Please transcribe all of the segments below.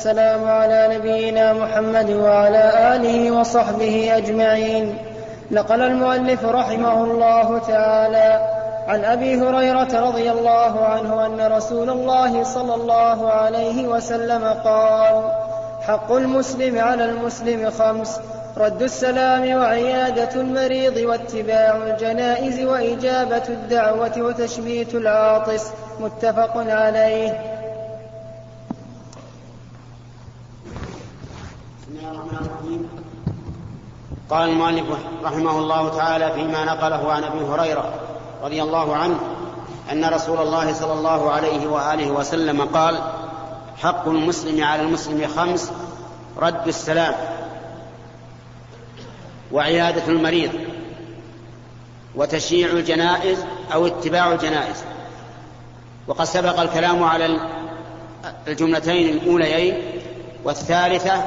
السلام على نبينا محمد وعلى آله وصحبه أجمعين. نقل المؤلف رحمه الله تعالى عن أبي هريرة رضي الله عنه أن رسول الله صلى الله عليه وسلم قال حق المسلم على المسلم خمس رد السلام وعيادة المريض واتباع الجنائز وإجابة الدعوة وتشميت العاطس. متفق عليه. قال المؤلف رحمه الله تعالى فيما نقله عن أبي هريرة رضي الله عنه أن رسول الله صلى الله عليه وآله وسلم قال حق المسلم على المسلم خمس رد السلام وعيادة المريض وتشييع الجنائز أو اتباع الجنائز. وقد سبق الكلام على الجملتين الأوليين والثالثة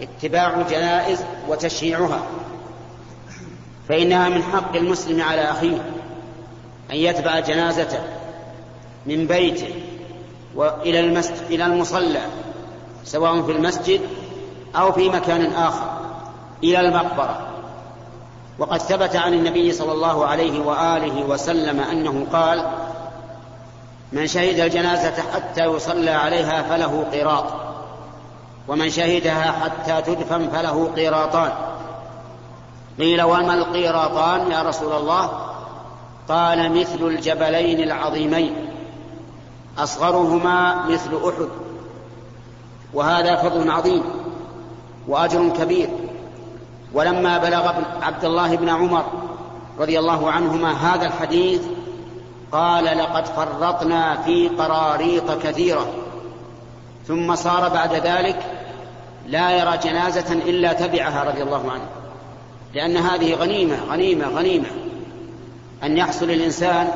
اتباع الجنائز وتشييعها. فإنها من حق المسلم على أخيه أن يتبع جنازته من بيته وإلى المسجد إلى المصلى سواء في المسجد أو في مكان آخر إلى المقبرة. وقد ثبت عن النبي صلى الله عليه وآله وسلم أنه قال من شهد الجنازة حتى يصلى عليها فله قراط. ومن شهدها حتى تدفن فله قيراطان. قيل وما القيراطان يا رسول الله؟ قال مثل الجبلين العظيمين أصغرهما مثل أحد وهذا فضل عظيم وأجر كبير. ولما بلغ عبد الله بن عمر رضي الله عنهما هذا الحديث قال لقد فرطنا في قراريط كثيرة ثم صار بعد ذلك لا يرى جنازة إلا تبعها رضي الله عنه. لأن هذه غنيمة غنيمة غنيمة. أن يحصل الإنسان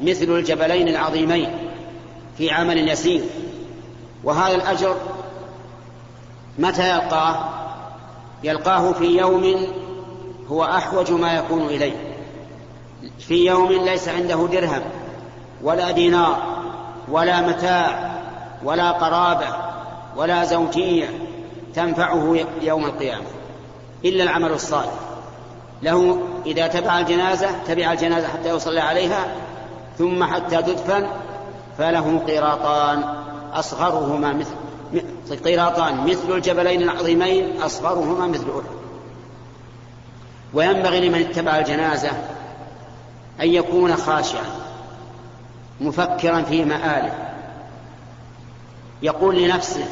مثل الجبلين العظيمين في عمل يسير. وهذا الأجر متى يلقاه؟ يلقاه في يوم هو أحوج ما يكون إليه. في يوم ليس عنده درهم ولا دينار ولا متاع ولا قرابة ولا زوجية تنفعه يوم القيامة إلا العمل الصالح. له إذا تبع الجنازة تبع الجنازة حتى يصلى عليها ثم حتى تدفن فله قيراطان أصغرهما مثل قيراطان مثل الجبلين العظيمين أصغرهما مثل أحد. وينبغي لمن اتبع الجنازة أن يكون خاشعا مفكرا في مآله. يقول لنفسه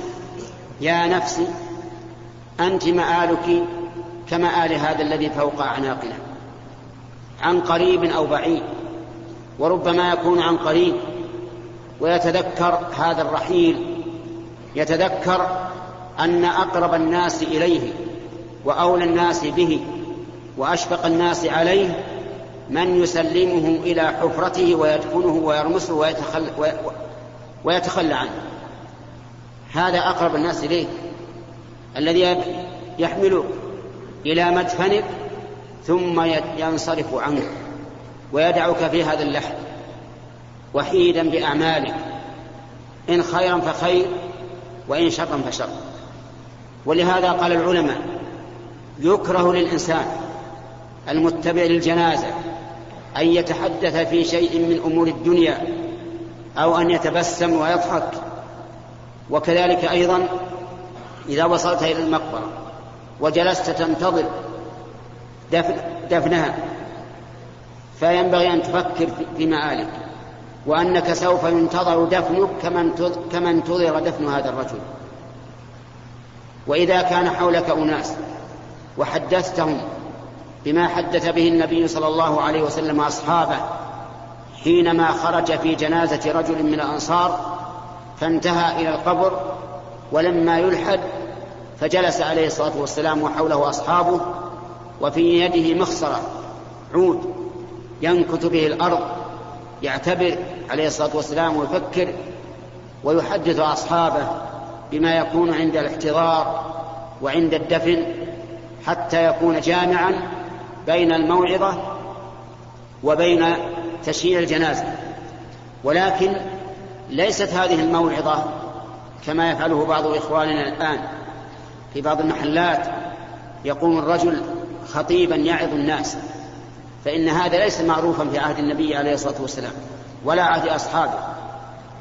يا نفسي أنت مآلك كمآل هذا الذي فوق أعناقنا. عن قريب أو بعيد وربما يكون عن قريب ويتذكر هذا الرحيل يتذكر أن أقرب الناس إليه وأولى الناس به وأشفق الناس عليه من يسلمه إلى حفرته ويدفنه ويرمسه ويتخلى, ويتخلى عنه. هذا أقرب الناس إليه. الذي يحملك إلى مدفنك ثم ينصرف عنك ويدعك في هذا اللحد وحيدا بأعمالك. إن خيرا فخير وإن شرا فشر. ولهذا قال العلماء يكره للإنسان المتبع للجنازة أن يتحدث في شيء من أمور الدنيا أو أن يتبسم ويضحك. وكذلك أيضا إذا وصلت إلى المقبرة وجلست تنتظر دفن دفنها. فينبغي أن تفكر في مآلك وأنك سوف ينتظر دفنك كما انتظر دفن هذا الرجل. وإذا كان حولك أناس وحدثتهم بما حدث به النبي صلى الله عليه وسلم أصحابه حينما خرج في جنازة رجل من الأنصار فانتهى إلى القبر ولما يلحد فجلس عليه الصلاة والسلام وحوله أصحابه وفي يده مخصرة عود ينكت به الأرض يعتبر عليه الصلاة والسلام ويفكر ويحدث أصحابه بما يكون عند الاحتضار وعند الدفن حتى يكون جامعا بين الموعظة وبين تشييع الجنازة. ولكن ليست هذه الموعظة كما يفعله بعض إخواننا الآن. في بعض المحلات يقوم الرجل خطيبا يعظ الناس فإن هذا ليس معروفا في عهد النبي عليه الصلاة والسلام ولا عهد أصحابه.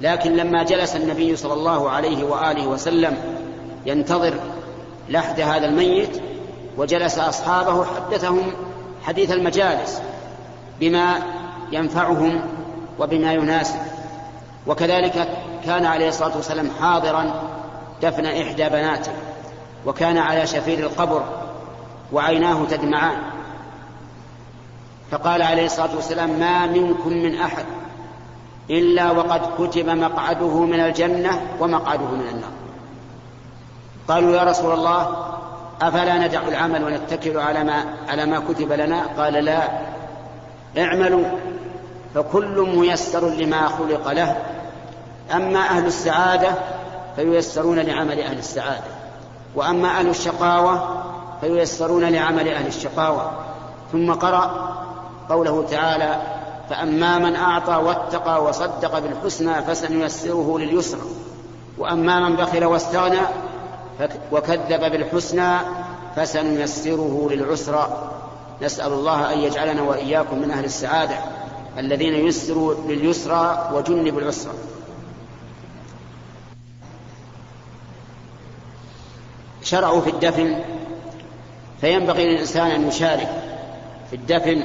لكن لما جلس النبي صلى الله عليه وآله وسلم ينتظر لحد هذا الميت وجلس أصحابه حدثهم حديث المجالس بما ينفعهم وبما يناسب. وكذلك كان عليه الصلاة والسلام حاضرا دفن إحدى بناته. وكان على شفير القبر وعيناه تدمعان. فقال عليه الصلاة والسلام ما منكم من أحد إلا وقد كتب مقعده من الجنة ومقعده من النار. قالوا يا رسول الله أفلا ندع العمل ونتكل على ما على ما كتب لنا؟ قال لا اعملوا فكل ميسر لما خلق له أما أهل السعادة فييسرون لعمل أهل السعادة. وأما أهل الشقاوة فييسرون لعمل أهل الشقاوة. ثم قرأ قوله تعالى فأما من أعطى واتقى وصدق بالحسنى فسنيسره لليسرى. وأما من بخل واستغنى وكذب بالحسنى فسنيسره للعسرى. نسأل الله أن يجعلنا وإياكم من أهل السعادة الذين يسروا لليسرى وجنبوا العسرى. شرعوا في الدفن فينبغي للإنسان أن يشارك في الدفن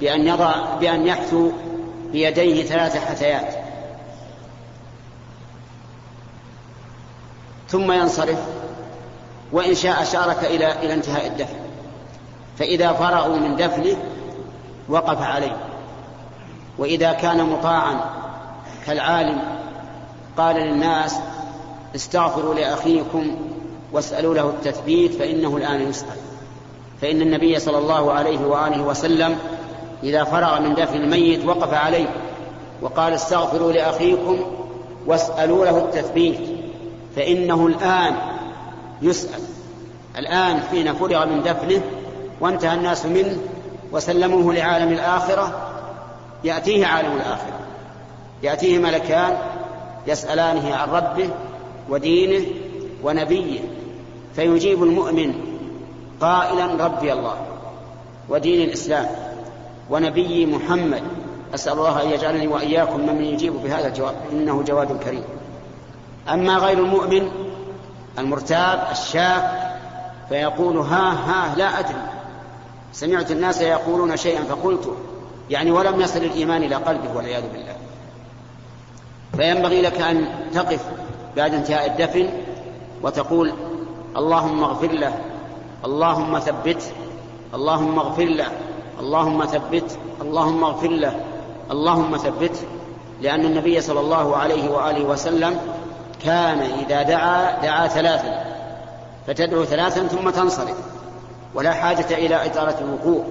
بأن يضع بأن يحثو بيديه ثلاث حثيات. ثم ينصرف وإن شاء شارك إلى إلى انتهاء الدفن. فإذا فرغوا من دفنه وقف عليه. وإذا كان مطاعا كالعالم قال للناس استغفروا لأخيكم واسألوا له التثبيت فإنه الآن يسأل. فإن النبي صلى الله عليه وآله وسلم إذا فرغ من دفن الميت وقف عليه وقال استغفروا لأخيكم واسألوا له التثبيت فإنه الآن يسأل. الآن حين فرغ من دفنه وانتهى الناس منه وسلموه لعالم الآخرة يأتيه عالم الآخرة. يأتيه ملكان يسألانه عن ربه ودينه ونبيه. فيجيب المؤمن قائلا ربي الله ودين الإسلام ونبي محمد. أسأل الله أن يجعلني وإياكم ممن يجيب بهذا الجواب إنه جواد كريم. أما غير المؤمن المرتاب الشاك فيقول ها ها لا أدري. سمعت الناس يقولون شيئا فقلت يعني ولم يصل الإيمان إلى قلبه والعياذ بالله. فينبغي لك أن تقف بعد انتهاء الدفن وتقول اللهم اغفر له اللهم ثبته اللهم اغفر له اللهم ثبته اللهم اغفر له اللهم ثبته لأن النبي صلى الله عليه وآله وسلم كان إذا دعا دعا ثلاثا فتدعو ثلاثا ثم تنصرف ولا حاجة إلى إطالة الوقوع.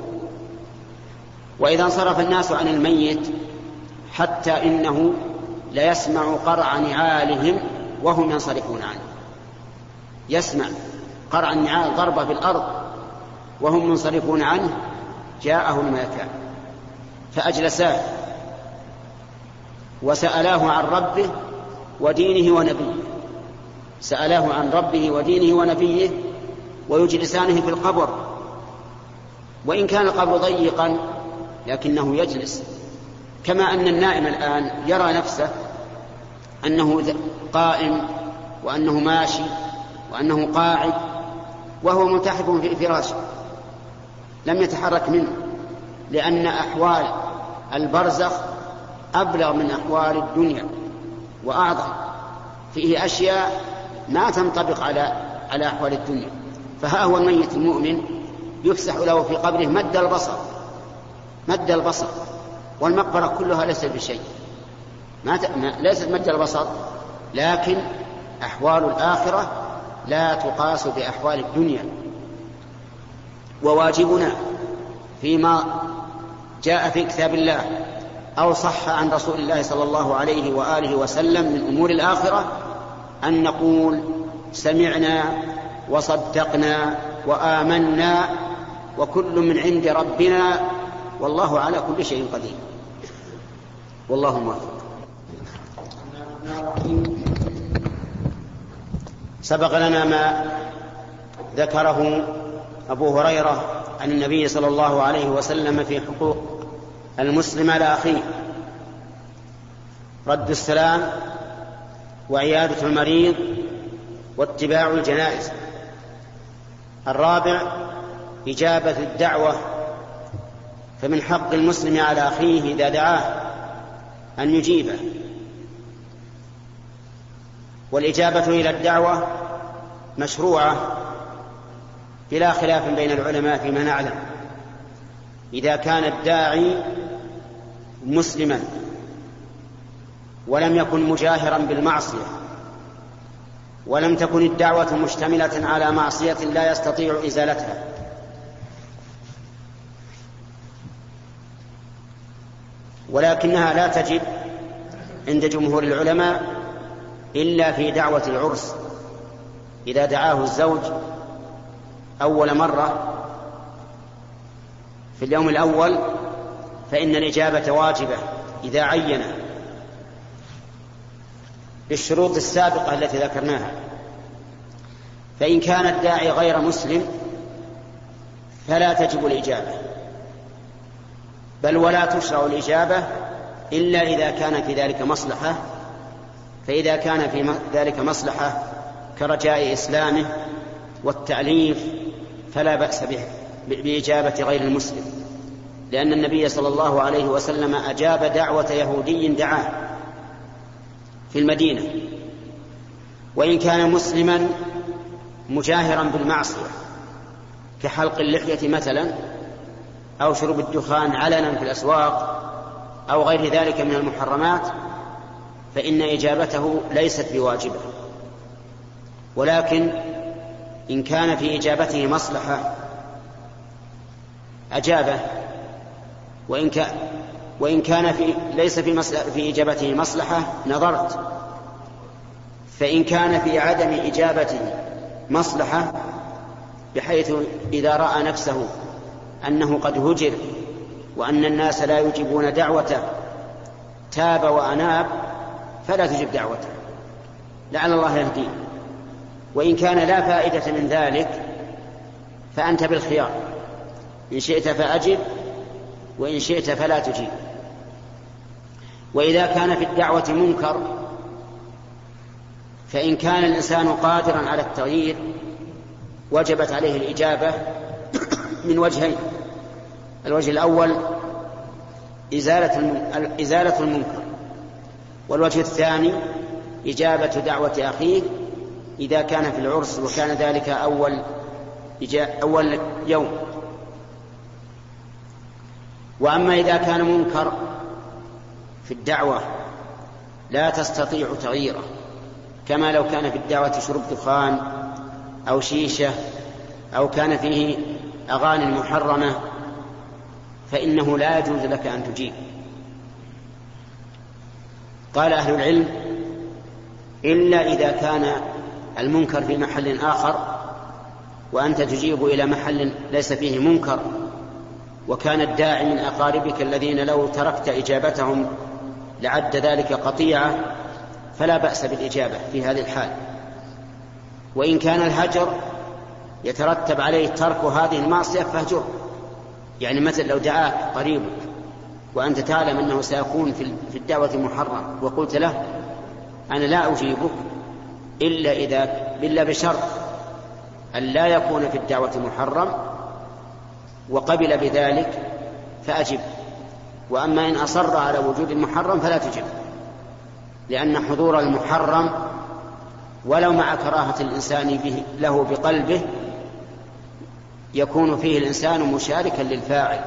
وإذا انصرف الناس عن الميت حتى إنه ليسمع قرع نعالهم وهم ينصرفون عنه. يسمع قرع النعال ضربة في الأرض وهم منصرفون عنه جاءه الملكان فأجلساه وسألاه عن ربه ودينه ونبيه. سألاه عن ربه ودينه ونبيه ويجلسانه في القبر. وإن كان القبر ضيقا لكنه يجلس. كما أن النائم الآن يرى نفسه أنه قائم وأنه ماشي وأنه قاعد وهو ملتحف في فراشه لم يتحرك منه لأن أحوال البرزخ أبلغ من أحوال الدنيا وأعظم. فيه أشياء ما تنطبق على على أحوال الدنيا. فها هو الميت المؤمن يفسح له في قبره مد البصر مد البصر والمقبرة كلها ليست بشيء. ما. ما... ليست مد البصر لكن أحوال الآخرة لا تقاس بأحوال الدنيا. وواجبنا فيما جاء في كتاب الله أو صح عن رسول الله صلى الله عليه وآله وسلم من أمور الآخرة أن نقول سمعنا وصدقنا وآمنا وكل من عند ربنا والله على كل شيء قدير. والله موفق. سبق لنا ما ذكره أبو هريرة عن النبي صلى الله عليه وسلم في حقوق المسلم على أخيه. رد السلام وعيادة المريض واتباع الجنائز. الرابع إجابة الدعوة. فمن حق المسلم على أخيه إذا دعاه أن يجيبه. والإجابة إلى الدعوة مشروعة بلا خلاف بين العلماء فيما نعلم. إذا كان الداعي مسلما ولم يكن مجاهرا بالمعصية ولم تكن الدعوة مشتملة على معصية لا يستطيع إزالتها. ولكنها لا تجب عند جمهور العلماء إلا في دعوة العرس. إذا دعاه الزوج أول مرة في اليوم الأول فإن الإجابة واجبة إذا عين بالشروط السابقة التي ذكرناها. فإن كان الداعي غير مسلم فلا تجب الإجابة بل ولا تشرع الإجابة إلا إذا كان في ذلك مصلحة فإذا كان في ذلك مصلحة كرجاء إسلامه والتأليف فلا بأس به بإجابة غير المسلم. لأن النبي صلى الله عليه وسلم أجاب دعوة يهودي دعاه في المدينة. وإن كان مسلما مجاهرا بالمعصية كحلق اللحية مثلا أو شرب الدخان علنا في الأسواق أو غير ذلك من المحرمات فإن إجابته ليست بواجبة. ولكن إن كان في إجابته مصلحة أجابه. وإن كان وإن كان في ليس في في إجابته مصلحة نظرت. فإن كان في عدم إجابته مصلحة بحيث إذا رأى نفسه أنه قد هجر وأن الناس لا يجيبون دعوته تاب وأناب فلا تجب دعوته. لعل الله يهديه. وإن كان لا فائدة من ذلك فأنت بالخيار. إن شئت فأجب وإن شئت فلا تجيب. وإذا كان في الدعوة منكر فإن كان الإنسان قادرا على التغيير وجبت عليه الإجابة من وجهين. الوجه الأول إزالة إزالة المنكر. والوجه الثاني إجابة دعوة أخيه إذا كان في العرس وكان ذلك أول أول يوم. وأما إذا كان منكر في الدعوة لا تستطيع تغييره كما لو كان في الدعوة شرب دخان أو شيشة أو كان فيه أغاني محرمة فإنه لا يجوز لك أن تجيب. قال أهل العلم إلا إذا كان المنكر في محل آخر وأنت تجيب إلى محل ليس فيه منكر وكان الداعي من أقاربك الذين لو تركت إجابتهم لعد ذلك قطيعة فلا بأس بالإجابة في هذه الحال. وإن كان الهجر يترتب عليه ترك هذه المعصية فاهجره يعني مثل لو دعاك قريبك وأنت تعلم أنه سيكون في الدعوة محرم. وقلت له أنا لا أجيبك إلا إذا إلا بشرط أن لا يكون في الدعوة محرم وقبل بذلك فأجب. وأما إن أصر على وجود المحرم فلا تجب لأن حضور المحرم ولو مع كراهة الإنسان به له بقلبه يكون فيه الإنسان مشاركا للفاعل.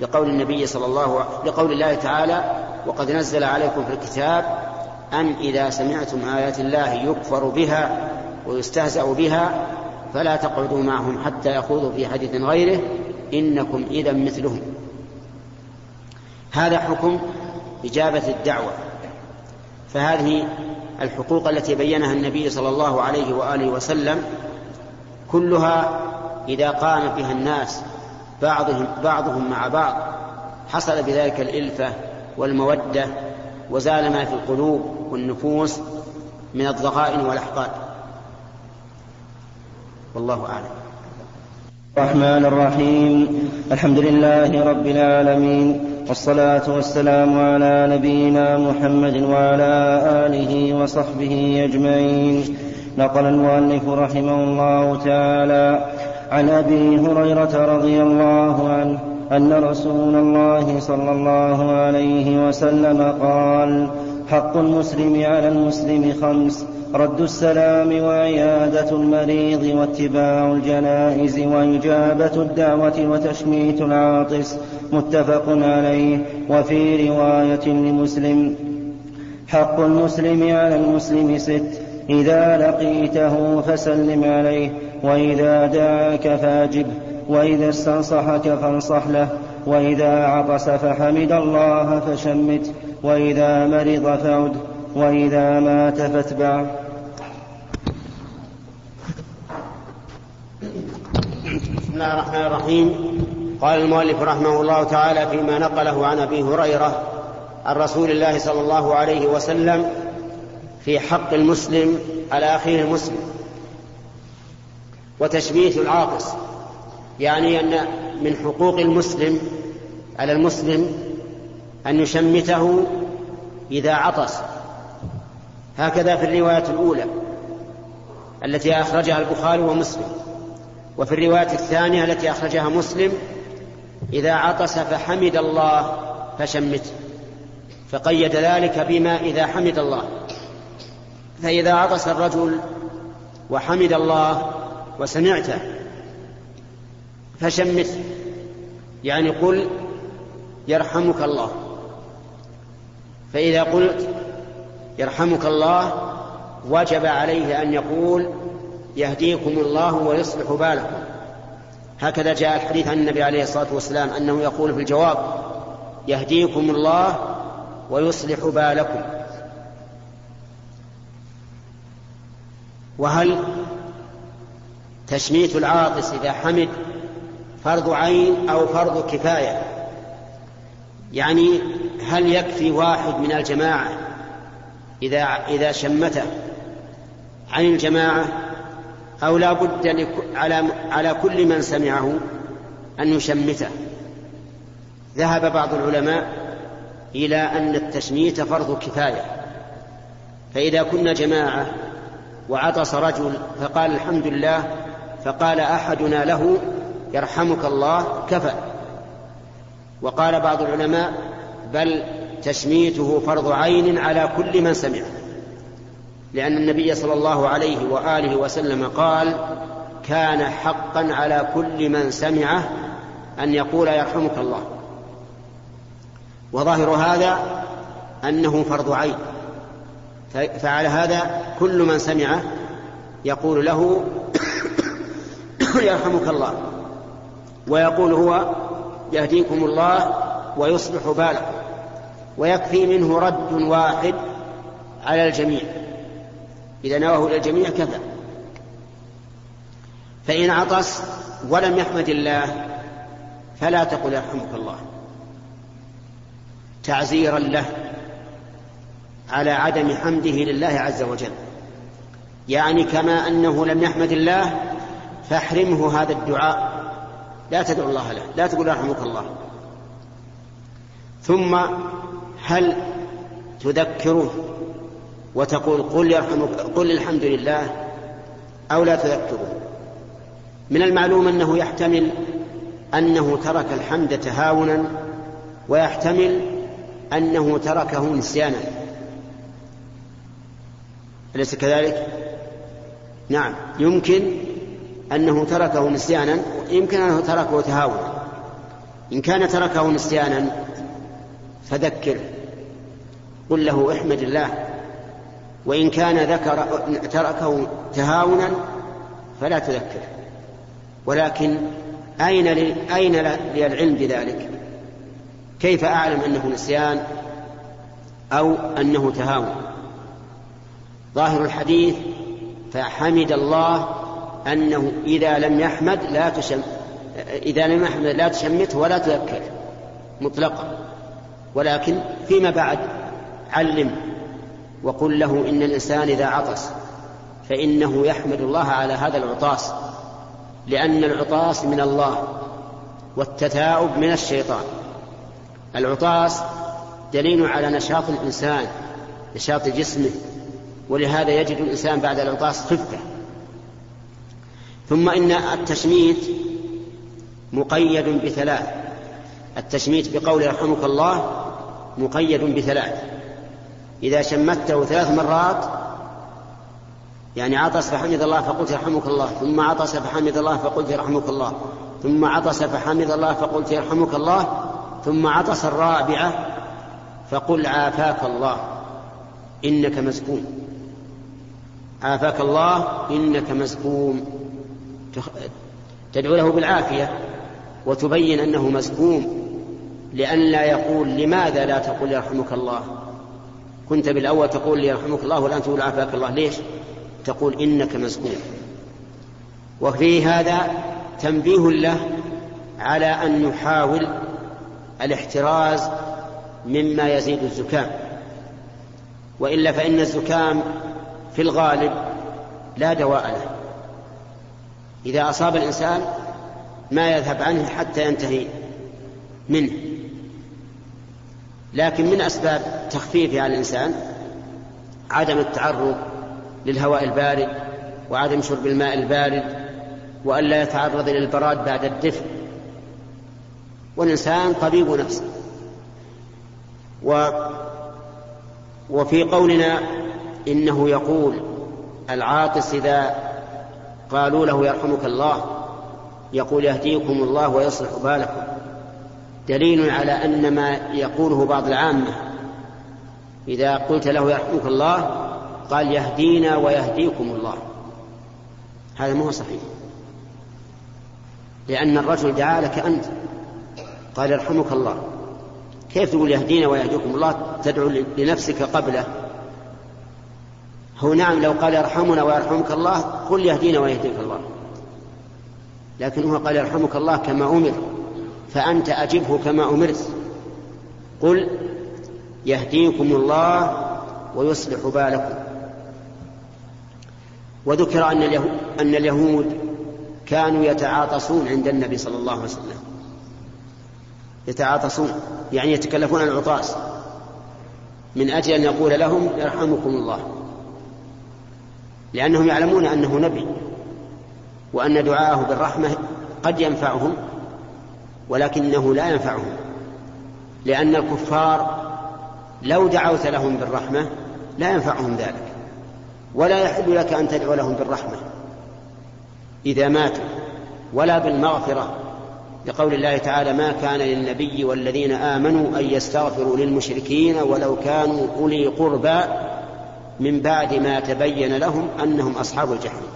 لقول النبي صلى الله لقول الله تعالى وقد نزل عليكم في الكتاب أن إذا سمعتم آيات الله يكفر بها ويستهزأ بها فلا تقعدوا معهم حتى يخوضوا في حديث غيره إنكم إذا مثلهم. هذا حكم إجابة الدعوة. فهذه الحقوق التي بينها النبي صلى الله عليه وآله وسلم كلها إذا قام بها الناس بعضهم, بعضهم مع بعض. حصل بذلك الإلفة والمودة وزال ما في القلوب والنفوس من الضغائن والأحقاد. والله أعلم. الرحمن الرحيم. الحمد لله رب العالمين. والصلاة والسلام على نبينا محمد وعلى آله وصحبه أجمعين. نقل المؤلف رحمه الله تعالى عن أبي هريرة رضي الله عنه أن رسول الله صلى الله عليه وسلم قال حق المسلم على المسلم خمس رد السلام وعيادة المريض واتباع الجنائز وإجابة الدعوة وتشميت العاطس متفق عليه وفي رواية لمسلم حق المسلم على المسلم ست إذا لقيته فسلم عليه وإذا دعاك فاجبه وإذا استنصحك فانصح له وإذا عطس فحمد الله فشمت وإذا مرض فعد وإذا مات فاتبعه بسم الله الرحمن الرحيم. قال المؤلف رحمه الله تعالى فيما نقله عن أبي هريرة عن رسول الله صلى الله عليه وسلم في حق المسلم على أخيه المسلم. وتشميت العاطس يعني أن من حقوق المسلم على المسلم أن يشمته إذا عطس. هكذا في الرواية الأولى التي أخرجها البخاري ومسلم وفي الرواية الثانية التي أخرجها مسلم إذا عطس فحمد الله فشمته فقيد ذلك بما إذا حمد الله. فإذا عطس الرجل وحمد الله وسمعته فشمته. يعني قل يرحمك الله. فإذا قلت يرحمك الله وجب عليه أن يقول يهديكم الله ويصلح بالكم. هكذا جاء الحديث عن النبي عليه الصلاة والسلام أنه يقول في الجواب يهديكم الله ويصلح بالكم. وهل تشميت العاطس إذا حمد فرض عين أو فرض كفاية. يعني هل يكفي واحد من الجماعة إذا إذا شمته عن الجماعة أو لا بد على على كل من سمعه أن يشمته؟ ذهب بعض العلماء إلى أن التشميت فرض كفاية. فإذا كنا جماعة وعطس رجل فقال الحمد لله فقال أحدنا له يرحمك الله كفى. وقال بعض العلماء بل تشميته فرض عين على كل من سمعه لأن النبي صلى الله عليه وآله وسلم قال كان حقا على كل من سمعه أن يقول يرحمك الله. وظاهر هذا أنه فرض عين. فعلى هذا كل من سمعه يقول له يرحمك الله. ويقول هو يهديكم الله ويصلح بالكم ويكفي منه رد واحد على الجميع. إذا نواه إلى الجميع كفى فإن عطس ولم يحمد الله فلا تقل يرحمك الله. تعزيرا له على عدم حمده لله عز وجل. يعني كما أنه لم يحمد الله فاحرمه هذا الدعاء. لا تدعو الله له لا تقول يرحمك الله. ثم هل تذكره وتقول قل يرحمك قل الحمد لله أو لا تذكره؟ من المعلوم أنه يحتمل أنه ترك الحمد تهاونا ويحتمل أنه تركه نسيانا. أليس كذلك؟ نعم يمكن أنه تركه نسيانا يمكن أنه تركه تهاونا إن كان تركه نسيانا فذكره قل له احمد الله وإن كان ذكر تركه تهاونا فلا تذكره ولكن أين أين لي العلم بذلك؟ كيف أعلم أنه نسيان أو أنه تهاون؟ ظاهر الحديث فحمد الله أنه إذا لم يحمد لا تشم إذا لم يحمد لا تشمته ولا تذكره مطلقا. ولكن فيما بعد علم وقل له إن الإنسان إذا عطس فإنه يحمد الله على هذا العطاس لأن العطاس من الله والتثاؤب من الشيطان. العطاس دليل على نشاط الإنسان نشاط جسمه ولهذا يجد الإنسان بعد العطاس خفة. ثم إن التشميت مقيد بثلاث. التشميت بقول يرحمك الله مقيد بثلاث. إذا شمته ثلاث مرات يعني عطس فحمد الله فقلت يرحمك الله ثم عطس فحمد الله فقلت يرحمك الله ثم عطس فحمد الله فقلت يرحمك الله ثم عطس الرابعة فقل عافاك الله إنك مسكون. عافاك الله إنك مسكون. تدعو له بالعافية وتبين أنه مسكوم لئلا يقول لماذا لا تقول يرحمك الله. كنت بالأول تقول يرحمك الله والآن تقول عافاك الله. ليش؟ تقول إنك مسكون وفي هذا تنبيه له على أن نحاول الاحتراز مما يزيد الزكام. وإلا فإن الزكام في الغالب لا دواء له. إذا أصاب الإنسان ما يذهب عنه حتى ينتهي منه. لكن من أسباب تخفيفه على الإنسان عدم التعرض للهواء البارد وعدم شرب الماء البارد والا يتعرض للبراد بعد الدفء. والإنسان طبيب نفسه. و وفي قولنا إنه يقول العاطس إذا قالوا له يرحمك الله يقول يهديكم الله ويصلح بالكم. دليل على أن ما يقوله بعض العامة إذا قلت له يرحمك الله قال يهدينا ويهديكم الله. هذا مو صحيح. لأن الرجل دعا لك أنت قال يرحمك الله. كيف تقول يهدينا ويهديكم الله؟ تدعو لنفسك قبله هو نعم لو قال يرحمنا ويرحمك الله قل يهدينا ويهديك الله. لكن هو قال يرحمك الله كما أمر فأنت أجبه كما أمرت. قل يهديكم الله ويصلح بالكم. وذكر أن اليهود, أن اليهود كانوا يتعاطسون عند النبي صلى الله عليه وسلم. يتعاطسون يعني يتكلفون العطاس. من أجل أن يقول لهم يرحمكم الله. لأنهم يعلمون أنه نبي وأن دعاءه بالرحمة قد ينفعهم ولكنه لا ينفعهم لأن الكفار لو دعوت لهم بالرحمة لا ينفعهم ذلك ولا يحل لك أن تدعو لهم بالرحمة إذا ماتوا ولا بالمغفرة لقول الله تعالى ما كان للنبي والذين آمنوا أن يستغفروا للمشركين ولو كانوا أولي قربى من بعد ما تبين لهم أنهم أصحاب الجحيم.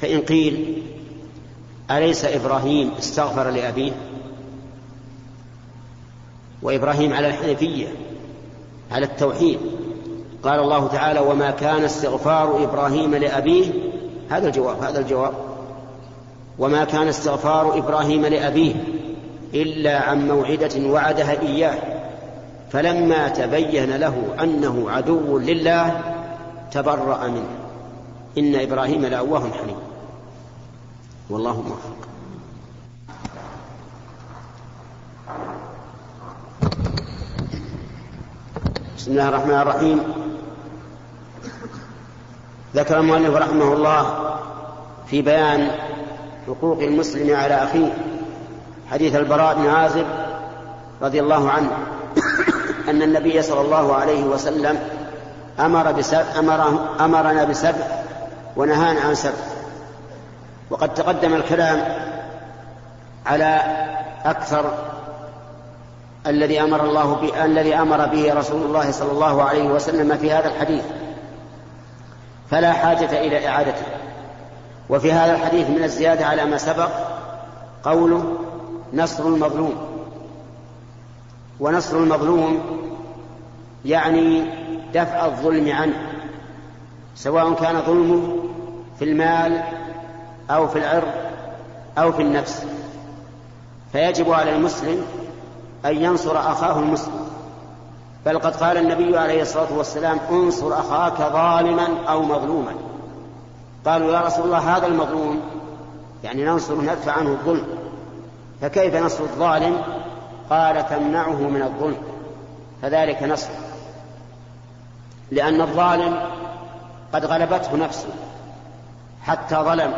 فإن قيل أليس إبراهيم استغفر لأبيه؟ وإبراهيم على الحنفية على التوحيد. قال الله تعالى وما كان استغفار إبراهيم لأبيه؟ هذا الجواب هذا الجواب. وما كان استغفار إبراهيم لأبيه إلا عن موعدة وعدها إياه. فلما تبين له أنه عدو لله تبرأ منه. إن إبراهيم لأواه حليم. والله موفق. بسم الله الرحمن الرحيم. ذكر المؤلف رحمه الله في بيان حقوق المسلم على أخيه حديث البراء بن عازب رضي الله عنه. أن النبي صلى الله عليه وسلم أمر بسبع أمر أمرنا بسبع ونهانا عن سبع. وقد تقدم الكلام على أكثر الذي أمر الله الذي أمر به رسول الله صلى الله عليه وسلم في هذا الحديث. فلا حاجة إلى إعادته. وفي هذا الحديث من الزيادة على ما سبق قوله نصر المظلوم. ونصر المظلوم يعني دفع الظلم عنه سواء كان ظلمه في المال أو في العرض أو في النفس. فيجب على المسلم أن ينصر أخاه المسلم. بل قد قال النبي عليه الصلاة والسلام انصر أخاك ظالما أو مظلوما. قالوا يا رسول الله هذا المظلوم يعني ننصر ندفع عنه الظلم. فكيف نصر الظالم قال تمنعه من الظلم. فذلك نصر. لأن الظالم قد غلبته نفسه حتى ظلم.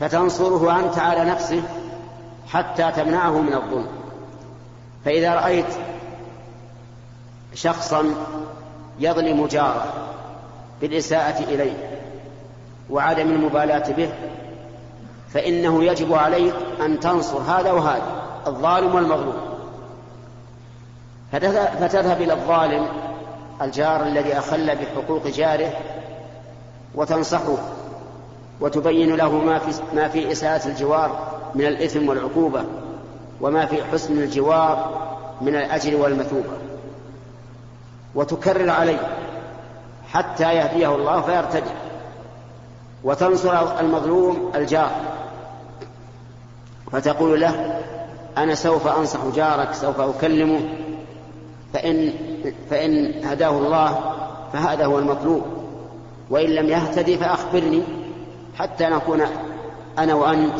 فتنصره أنت على نفسه حتى تمنعه من الظلم. فإذا رأيت شخصا يظلم جاره بالإساءة إليه وعدم المبالاة به فإنه يجب عليك أن تنصر هذا وهذا. الظالم والمظلوم. فتذهب إلى الظالم الجار الذي أخل بحقوق جاره وتنصحه وتبين له ما في ما في إساءة الجوار من الإثم والعقوبة وما في حسن الجوار من الأجر والمثوبة. وتكرر عليه حتى يهديه الله فيرتدع. وتنصر المظلوم الجار. فتقول له أنا سوف أنصح جارك سوف أكلمه فإن, فإن هداه الله فهذا هو المطلوب. وإن لم يهتدي فأخبرني حتى نكون أنا وأنت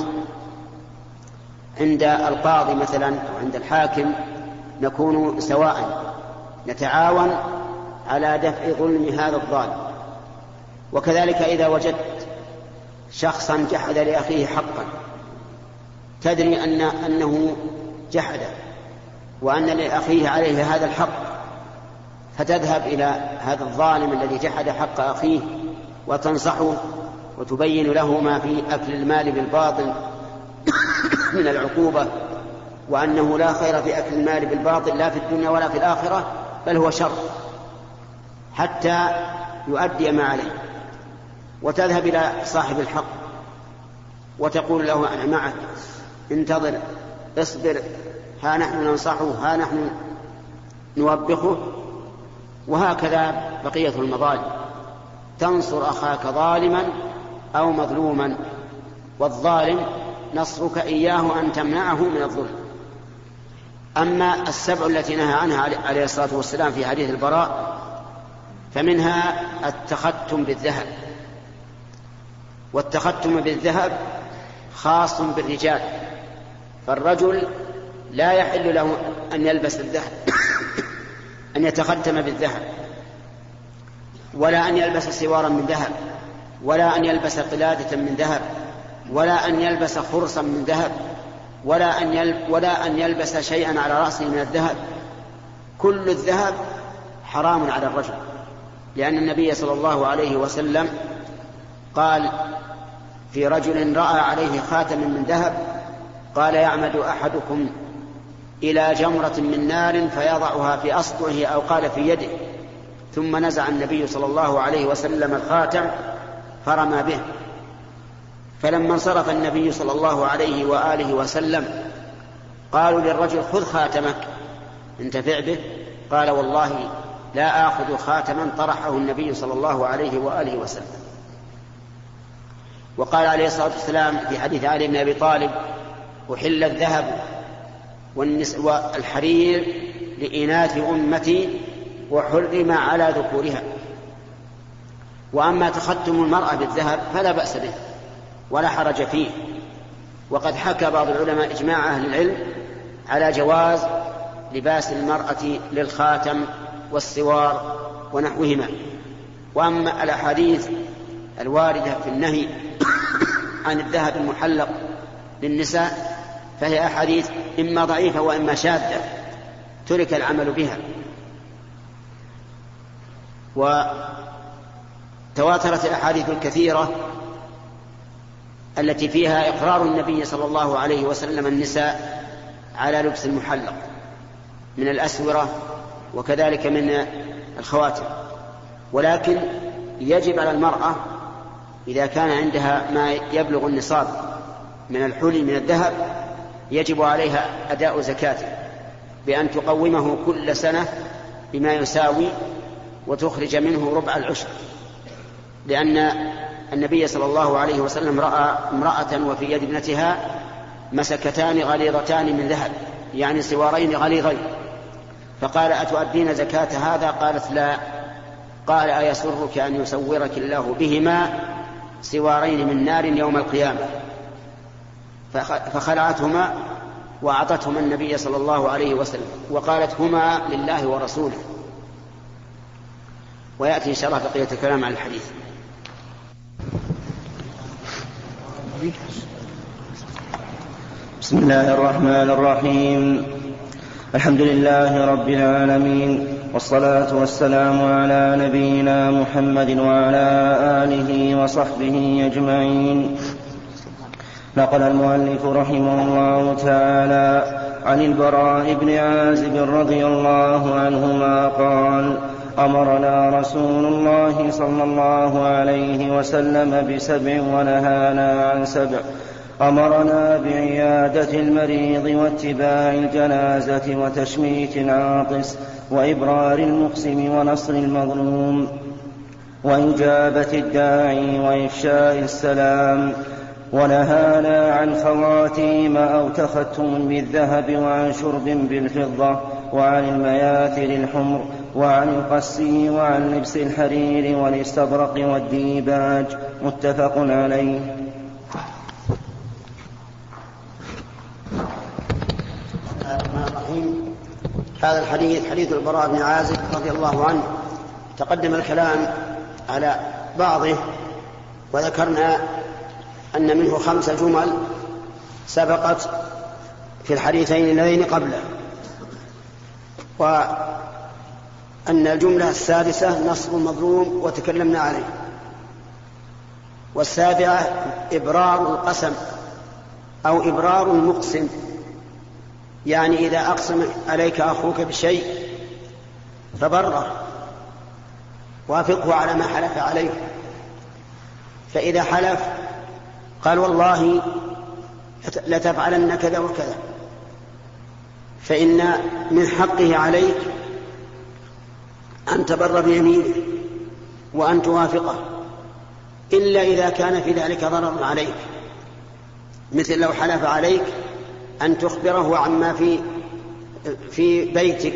عند القاضي مثلا أو عند الحاكم نكون سواء نتعاون على دفع ظلم هذا الظالم. وكذلك إذا وجدت شخصا جحد لأخيه حقا تدري أن أنه جحد وأن لأخيه عليه هذا الحق فتذهب إلى هذا الظالم الذي جحد حق أخيه وتنصحه وتبين له ما في أكل المال بالباطل من العقوبة وأنه لا خير في أكل المال بالباطل لا في الدنيا ولا في الآخرة بل هو شر حتى يؤدي ما عليه. وتذهب إلى صاحب الحق وتقول له أنا معك. انتظر اصبر ها نحن ننصحه ها نحن نوبخه. وهكذا بقية المظالم. تنصر أخاك ظالما أو مظلوما والظالم نصرك إياه أن تمنعه من الظلم. أما السبع التي نهى عنها عليه الصلاة والسلام في حديث البراء فمنها التختم بالذهب. والتختم بالذهب خاص بالرجال. فالرجل لا يحل له أن يلبس الذهب أن يتختم بالذهب ولا أن يلبس سوارا من ذهب ولا أن يلبس قلادة من ذهب ولا أن يلبس خرصا من ذهب ولا أن ولا أن يلبس شيئا على رأسه من الذهب. كل الذهب حرام على الرجل لأن النبي صلى الله عليه وسلم قال في رجل رأى عليه خاتم من ذهب قال يعمد أحدكم إلى جمرة من نار فيضعها في أصبعه أو قال في يده. ثم نزع النبي صلى الله عليه وسلم الخاتم فرمى به. فلما انصرف النبي صلى الله عليه وآله وسلم قالوا للرجل خذ خاتمك. انتفع به. قال والله لا آخذ خاتما طرحه النبي صلى الله عليه وآله وسلم. وقال عليه الصلاة والسلام في حديث علي بن أبي طالب أحل الذهب والحرير لإناث أمتي وحرم على ذكورها. وأما تختم المرأة بالذهب فلا بأس به ولا حرج فيه. وقد حكى بعض العلماء إجماع أهل العلم على جواز لباس المرأة للخاتم والسوار ونحوهما. وأما الأحاديث الواردة في النهي عن الذهب المحلق للنساء فهي أحاديث إما ضعيفة وإما شاذة ترك العمل بها. وتواترت الأحاديث الكثيرة التي فيها إقرار النبي صلى الله عليه وسلم النساء على لبس المحلق من الأسورة وكذلك من الخواتم. ولكن يجب على المرأة إذا كان عندها ما يبلغ النصاب من الحلي من الذهب يجب عليها أداء زكاته بأن تقومه كل سنة بما يساوي وتخرج منه ربع العشر. لأن النبي صلى الله عليه وسلم رأى امرأة وفي يد ابنتها مسكتان غليظتان من ذهب يعني سوارين غليظين. فقال أتؤدين زكاة هذا؟ قالت لا. قال أيسرك أن يسورك الله بهما سوارين من نار يوم القيامة. فخلعتهما وأعطتهما النبي صلى الله عليه وسلم وقالت هما لله ورسوله. ويأتي إن شاء الله بقية الكلام عن الحديث. بسم الله الرحمن الرحيم. الحمد لله رب العالمين والصلاة والسلام على نبينا محمد وعلى آله وصحبه أجمعين. نقل المؤلف رحمه الله تعالى عن البراء بن عازب رضي الله عنهما قال أمرنا رسول الله صلى الله عليه وسلم بسبع ونهانا عن سبع. أمرنا بعيادة المريض واتباع الجنازة وتشميت العاطس وإبرار المقسم ونصر المظلوم وإجابة الداعي وإفشاء السلام. ونهانا عن خواتيم أو تختم بالذهب وعن شرب بالفضة وعن المياثر الحمر وعن القسي وعن لبس الحرير والاستبرق والديباج. متفق عليه. هذا الحديث حديث البراء بن عازب رضي الله عنه. تقدم الكلام على بعضه وذكرنا أن منه خمس جمل سبقت في الحديثين اللذين قبله. وأن الجملة السادسة نصب المظلوم وتكلمنا عليه. والسابعة إبرار القسم أو إبرار المقسم. يعني إذا أقسم عليك أخوك بشيء فبره وافقه على ما حلف عليه. فإذا حلف قال والله لتفعلن كذا وكذا فإن من حقه عليك أن تبر بيمينه وأن توافقه إلا إذا كان في ذلك ضرر عليك مثل لو حلف عليك أن تخبره عما في في بيتك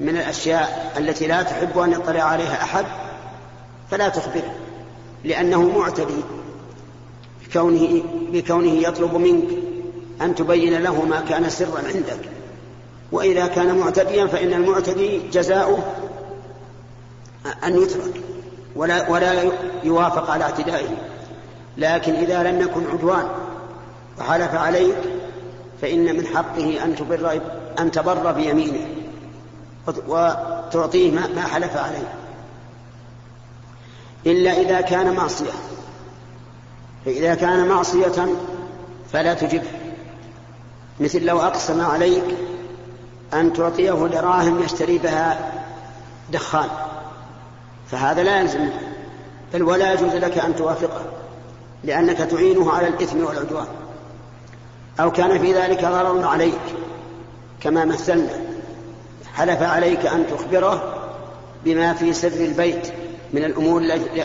من الأشياء التي لا تحب أن يطلع عليها أحد فلا تخبره لأنه معتدي. بكونه, بكونه يطلب منك أن تبين له ما كان سرا عندك. وإذا كان معتديا فإن المعتدي جزاؤه أن يترك ولا, ولا يوافق على اعتدائه. لكن إذا لم يكن عدوان وحلف عليك فإن من حقه أن تبر أن تبر بيمينه وتعطيه ما حلف عليه. إلا إذا كان معصية. فإذا كان معصية فلا تجبه مثل لو أقسم عليك أن تعطيه دراهم يشتري بها دخان فهذا لا يلزم بل ولا يجوز لك أن توافقه لأنك تعينه على الإثم والعدوان. أو كان في ذلك ضرر عليك كما مثلنا حلف عليك أن تخبره بما في سر البيت من الأمور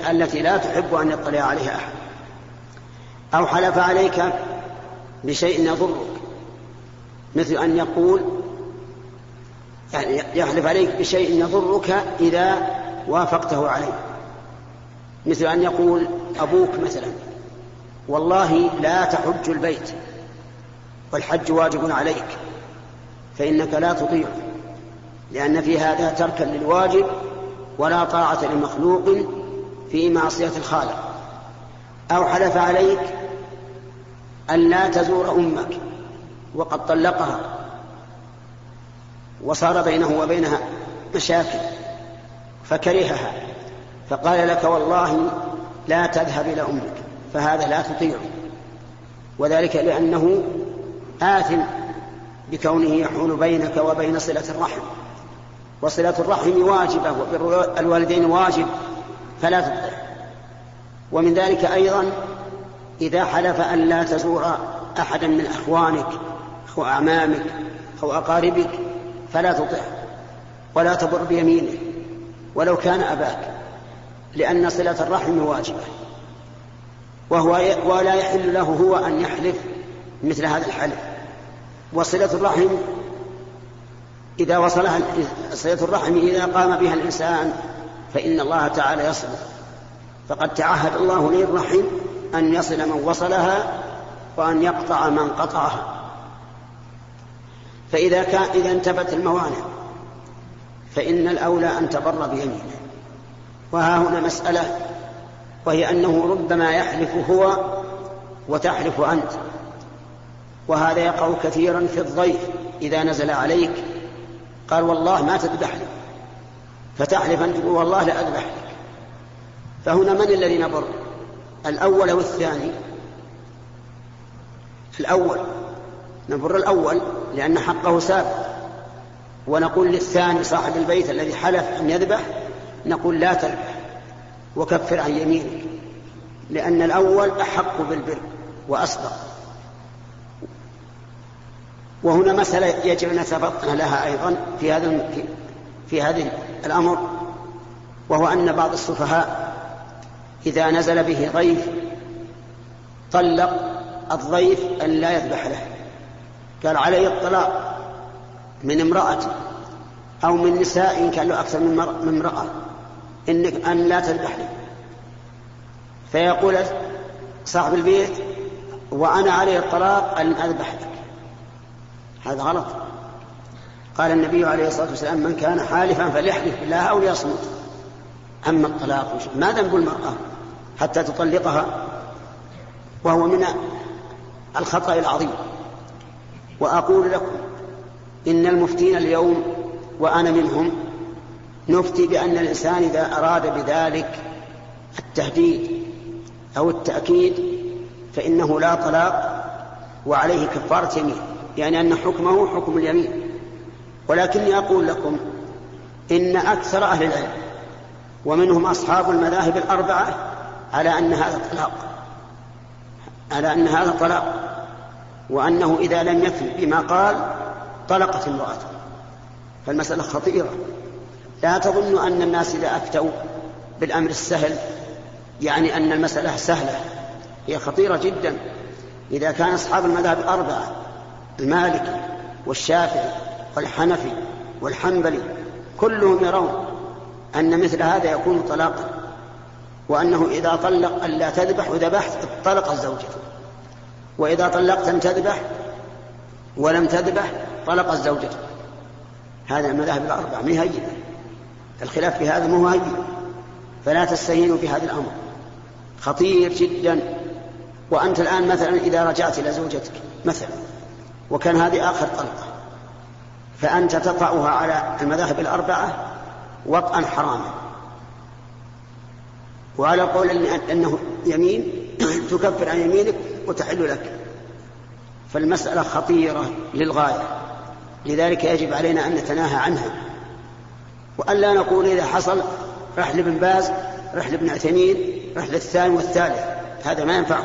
التي لا تحب أن يطلع عليها أحد. أو حلف عليك بشيء يضرك مثل أن يقول يعني يحلف عليك بشيء يضرك إذا وافقته عليه. مثل أن يقول أبوك مثلا والله لا تحج البيت والحج واجب عليك فإنك لا تطيع لأن في هذا تركا للواجب ولا طاعة لمخلوق في معصية الخالق. أو حلف عليك أن لا تزور أمك وقد طلقها وصار بينه وبينها مشاكل فكرهها فقال لك والله لا تذهب إلى أمك فهذا لا تطيعه. وذلك لأنه آثم بكونه يحول بينك وبين صلة الرحم وصلة الرحم واجبة وبر الوالدين واجب فلا ومن ذلك أيضا إذا حلف أن لا تزور أحدا من أخوانك أو أعمامك أو أقاربك فلا تطعه ولا تبر بيمينه ولو كان أباك لأن صلة الرحم واجبة. وهو ولا يحل له هو أن يحلف مثل هذا الحلف. وصلة الرحم إذا وصلها صلة الرحم إذا قام بها الإنسان فإن الله تعالى يصله فقد تعهد الله لي أن يصل من وصلها وأن يقطع من قطعها. فإذا كان إذا انتفت الموانع فإن الأولى أن تبر بيمينه. وها هنا مسألة وهي أنه ربما يحلف هو وتحلف أنت. وهذا يقع كثيرا في الضيف إذا نزل عليك قال والله ما تذبح لي. فتحلف أن تقول والله لا أذبح لك. فهنا من الذي نبر الأول أو الثاني؟ الأول. نبر الأول لأن حقه سابق. ونقول للثاني صاحب البيت الذي حلف أن يذبح نقول لا تذبح وكفر عن يمينك. لأن الأول أحق بالبر وأصدق. وهنا مسألة يجب أن نتفطن لها أيضا في هذا في هذا الأمر وهو أن بعض السفهاء إذا نزل به ضيف طلق الضيف أن لا يذبح له. قال علي الطلاق من امرأة أو من نساء إن كان له أكثر من امرأة إنك أن لا تذبح لي فيقول صاحب البيت وأنا علي الطلاق أن أذبح لك. هذا غلط. قال النبي عليه الصلاة والسلام من كان حالفا فليحلف بالله أو ليصمت. أما الطلاق ما ذنب المرأة حتى تطلقها وهو من الخطأ العظيم. وأقول لكم إن المفتين اليوم وأنا منهم نفتي بأن الإنسان إذا أراد بذلك التهديد أو التأكيد فإنه لا طلاق وعليه كفارة يمين. يعني أن حكمه حكم اليمين. ولكني أقول لكم إن أكثر أهل العلم ومنهم أصحاب المذاهب الأربعة على أن هذا طلاق على أن هذا طلاق وأنه إذا لم يفي بما قال طلقت امرأته. فالمسألة خطيرة. لا تظن أن الناس إذا أفتوا بالأمر السهل يعني أن المسألة سهلة. هي خطيرة جدا. إذا كان أصحاب المذاهب الأربعة المالكي والشافعي والحنفي والحنبلي كلهم يرون أن مثل هذا يكون طلاقا. وأنه إذا طلق ألا تذبح وذبحت طلق زوجته وإذا طلقت أن تذبح ولم تذبح طلق زوجته هذا المذاهب الأربعة ما هي الخلاف في هذا مو هين. فلا تستهينوا بهذا الأمر. خطير جدا. وأنت الآن مثلا إذا رجعت إلى زوجتك مثلا وكان هذه آخر طلقة فأنت تطأها على المذاهب الأربعة وطئا حراما. وعلى قول أنه يمين تكفر عن يمينك وتحل لك. فالمسألة خطيرة للغاية. لذلك يجب علينا أن نتناهى عنها. وألا نقول إذا حصل رحل ابن باز رحل ابن عثيمين رحل الثاني والثالث. هذا ما ينفع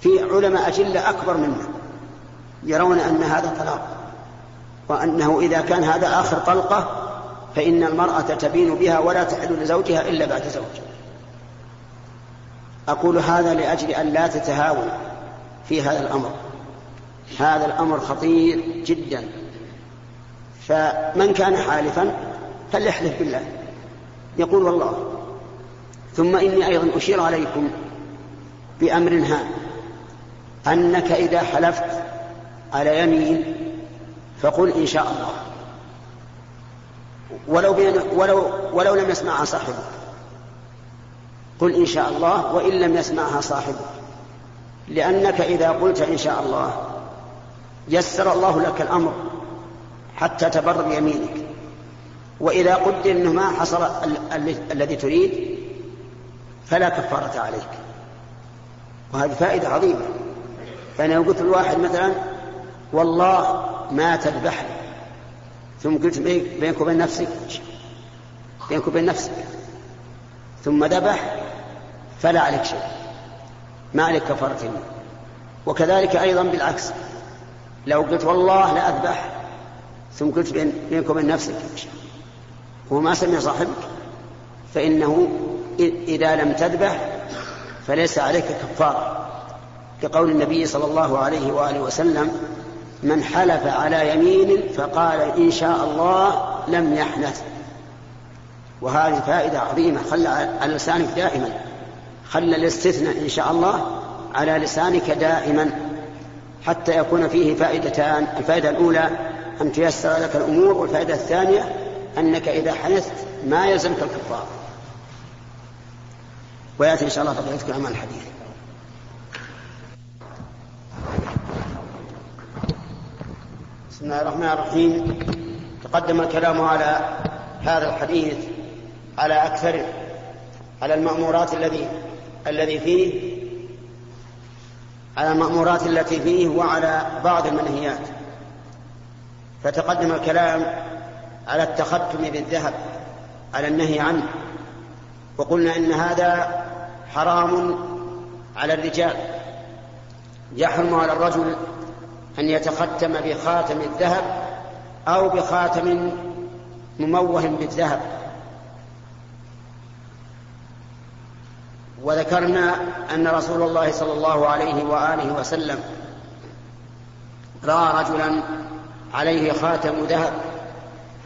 في علماء أجلة أكبر منا يرون أن هذا طلاق. وأنه إذا كان هذا آخر طلقة فإن المرأة تبين بها ولا تحل لزوجها إلا بعد زوج. أقول هذا لأجل أن لا تتهاون في هذا الأمر. هذا الأمر خطير جدا. فمن كان حالفا فليحلف بالله. يقول والله ثم إني أيضا أشير عليكم بأمر هام أنك إذا حلفت على يمين فقل إن شاء الله. ولو, بين ولو, ولو لم يسمعها صاحبك قل إن شاء الله وإن لم يسمعها صاحبك لأنك إذا قلت إن شاء الله يسر الله لك الأمر حتى تبر بيمينك. وإذا قدر أنه ما حصل الذي تريد فلا كفارة عليك. وهذه فائدة عظيمة. فأنا لو قلت الواحد مثلا والله ما تذبح ثم قلت بينك وبين نفسك. بينك وبين نفسك. ثم ذبح فلا عليك شيء. ما عليك كفارة وكذلك أيضا بالعكس. لو قلت والله لا أذبح ثم قلت بين بينك وبين نفسك. وما سمع صاحبك. فإنه إذا لم تذبح فليس عليك كفارة. كقول النبي صلى الله عليه وآله وسلم من حلف على يمين فقال إن شاء الله لم يحنث. وهذه فائدة عظيمة خل على لسانك دائما. خل الاستثناء إن شاء الله على لسانك دائما. حتى يكون فيه فائدتان الفائدة الأولى أن تيسر لك الأمور والفائدة الثانية أنك إذا حنثت ما يلزمك الكفار. ويأتي إن شاء الله فضيلة الكلام الحديث. بسم الله الرحمن الرحيم. تقدم الكلام على هذا الحديث على أكثره على المأمورات الذي الذي فيه. على المأمورات التي فيه وعلى بعض المنهيات. فتقدم الكلام على التختم بالذهب على النهي عنه. وقلنا إن هذا حرام على الرجال. يحرم على الرجل أن يتختم بخاتم الذهب أو بخاتم مموه بالذهب. وذكرنا أن رسول الله صلى الله عليه وآله وسلم رأى رجلا عليه خاتم ذهب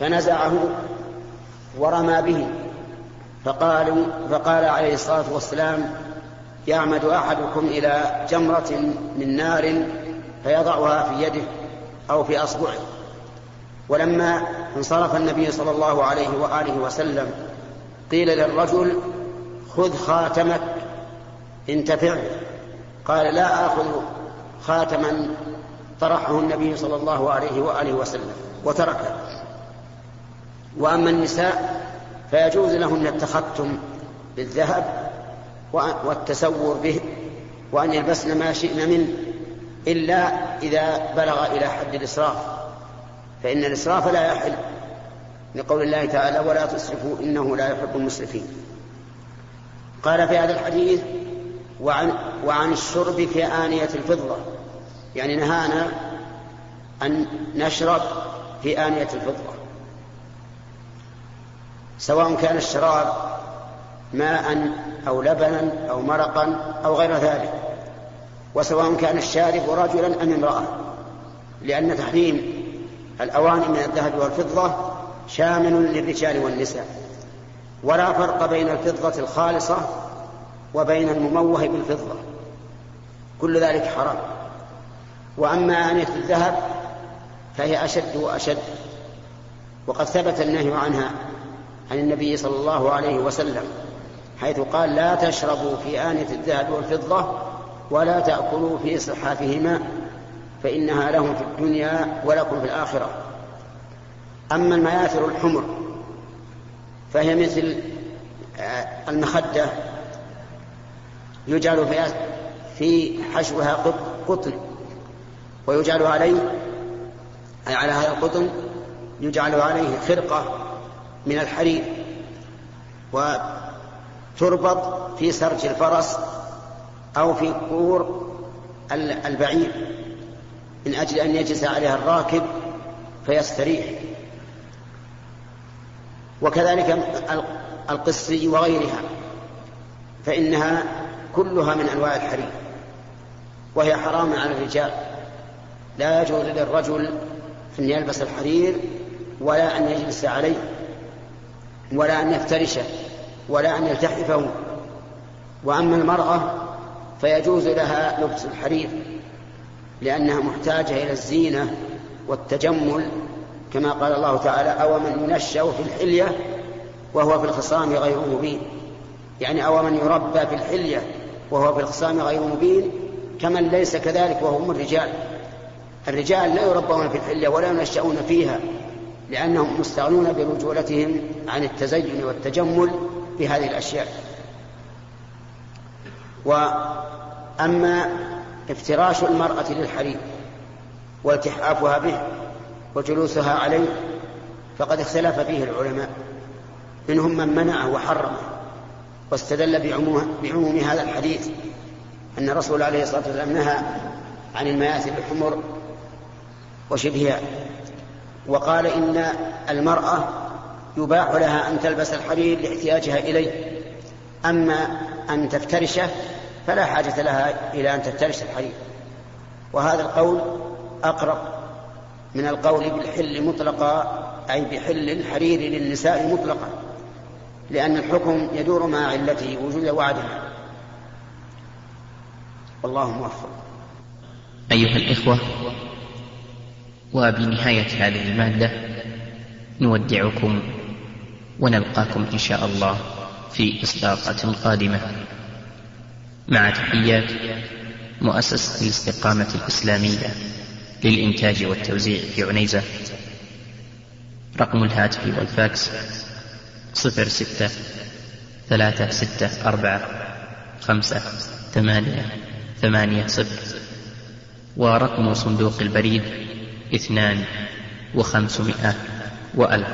فنزعه ورمى به. فقالوا فقال عليه الصلاة والسلام يعمد أحدكم إلى جمرة من نار فيضعها في يده أو في أصبعه. ولما انصرف النبي صلى الله عليه وآله وسلم قيل للرجل خذ خاتمك انتفع. قال لا آخذ خاتما طرحه النبي صلى الله عليه وآله وسلم وتركه. وأما النساء فيجوز لهن التختم بالذهب والتسور به وأن يلبسن ما شئن منه. إلا إذا بلغ إلى حد الإسراف. فإن الإسراف لا يحل لقول الله تعالى ولا تسرفوا إنه لا يحب المسرفين. قال في هذا الحديث وعن, وعن الشرب في آنية الفضة. يعني نهانا أن نشرب في آنية الفضة. سواء كان الشراب ماء أو لبنا أو مرقا أو غير ذلك. وسواء كان الشارب رجلا أم امرأة. لأن تحريم الأواني من الذهب والفضة شامل للرجال والنساء. ولا فرق بين الفضة الخالصة وبين المموه بالفضة. كل ذلك حرام. وأما آنية الذهب فهي أشد وأشد. وقد ثبت النهي عنها عن النبي صلى الله عليه وسلم حيث قال لا تشربوا في آنية الذهب والفضة ولا تأكلوا في صحافهما فإنها لهم في الدنيا ولكم في الآخرة. أما المياثر الحمر فهي مثل آه، المخدة يجعل في حشوها قطن ويجعل عليه أي على هذا القطن يجعل عليه خرقة من الحرير وتربط في سرج الفرس أو في قور البعير من أجل أن يجلس عليها الراكب فيستريح. وكذلك القصي وغيرها فإنها كلها من أنواع الحرير وهي حرام على الرجال. لا يجوز للرجل أن يلبس الحرير ولا أن يجلس عليه ولا أن يفترشه ولا أن يلتحفه. وأما المرأة فيجوز لها لبس الحرير لأنها محتاجة إلى الزينة والتجمل كما قال الله تعالى أو من ينشأ في الحلية وهو في الخصام غير مبين يعني أو من يربى في الحلية وهو في الخصام غير مبين كمن ليس كذلك وهم الرجال. الرجال لا يربون في الحلية ولا ينشأون فيها لأنهم مستغنون برجولتهم عن التزين والتجمل بهذه الأشياء. وأما افتراش المرأة للحرير والتحافها به وجلوسها عليه فقد اختلف فيه العلماء منهم من منعه وحرمه واستدل بعموم, هذا الحديث أن الرسول عليه الصلاة والسلام نهى عن المياثر الحمر وشبهها وقال إن المرأة يباح لها أن تلبس الحرير لاحتياجها إليه أما أن تفترشه فلا حاجة لها إلى أن تفترش الحرير وهذا القول أقرب من القول بالحل مطلقا أي بحل الحرير للنساء مطلقا لأن الحكم يدور مع علته وجودا وعدما والله موفق. أيها الإخوة وبنهاية هذه المادة نودعكم ونلقاكم إن شاء الله. في إصداقة قادمة. مع تحيات مؤسسة الاستقامة الإسلامية للإنتاج والتوزيع في عنيزة. رقم الهاتف والفاكس صفر ستة ثلاثة ستة أربعة خمسة ثمانية ثمانية صفر ورقم صندوق البريد اثنان وخمسمائة وألف.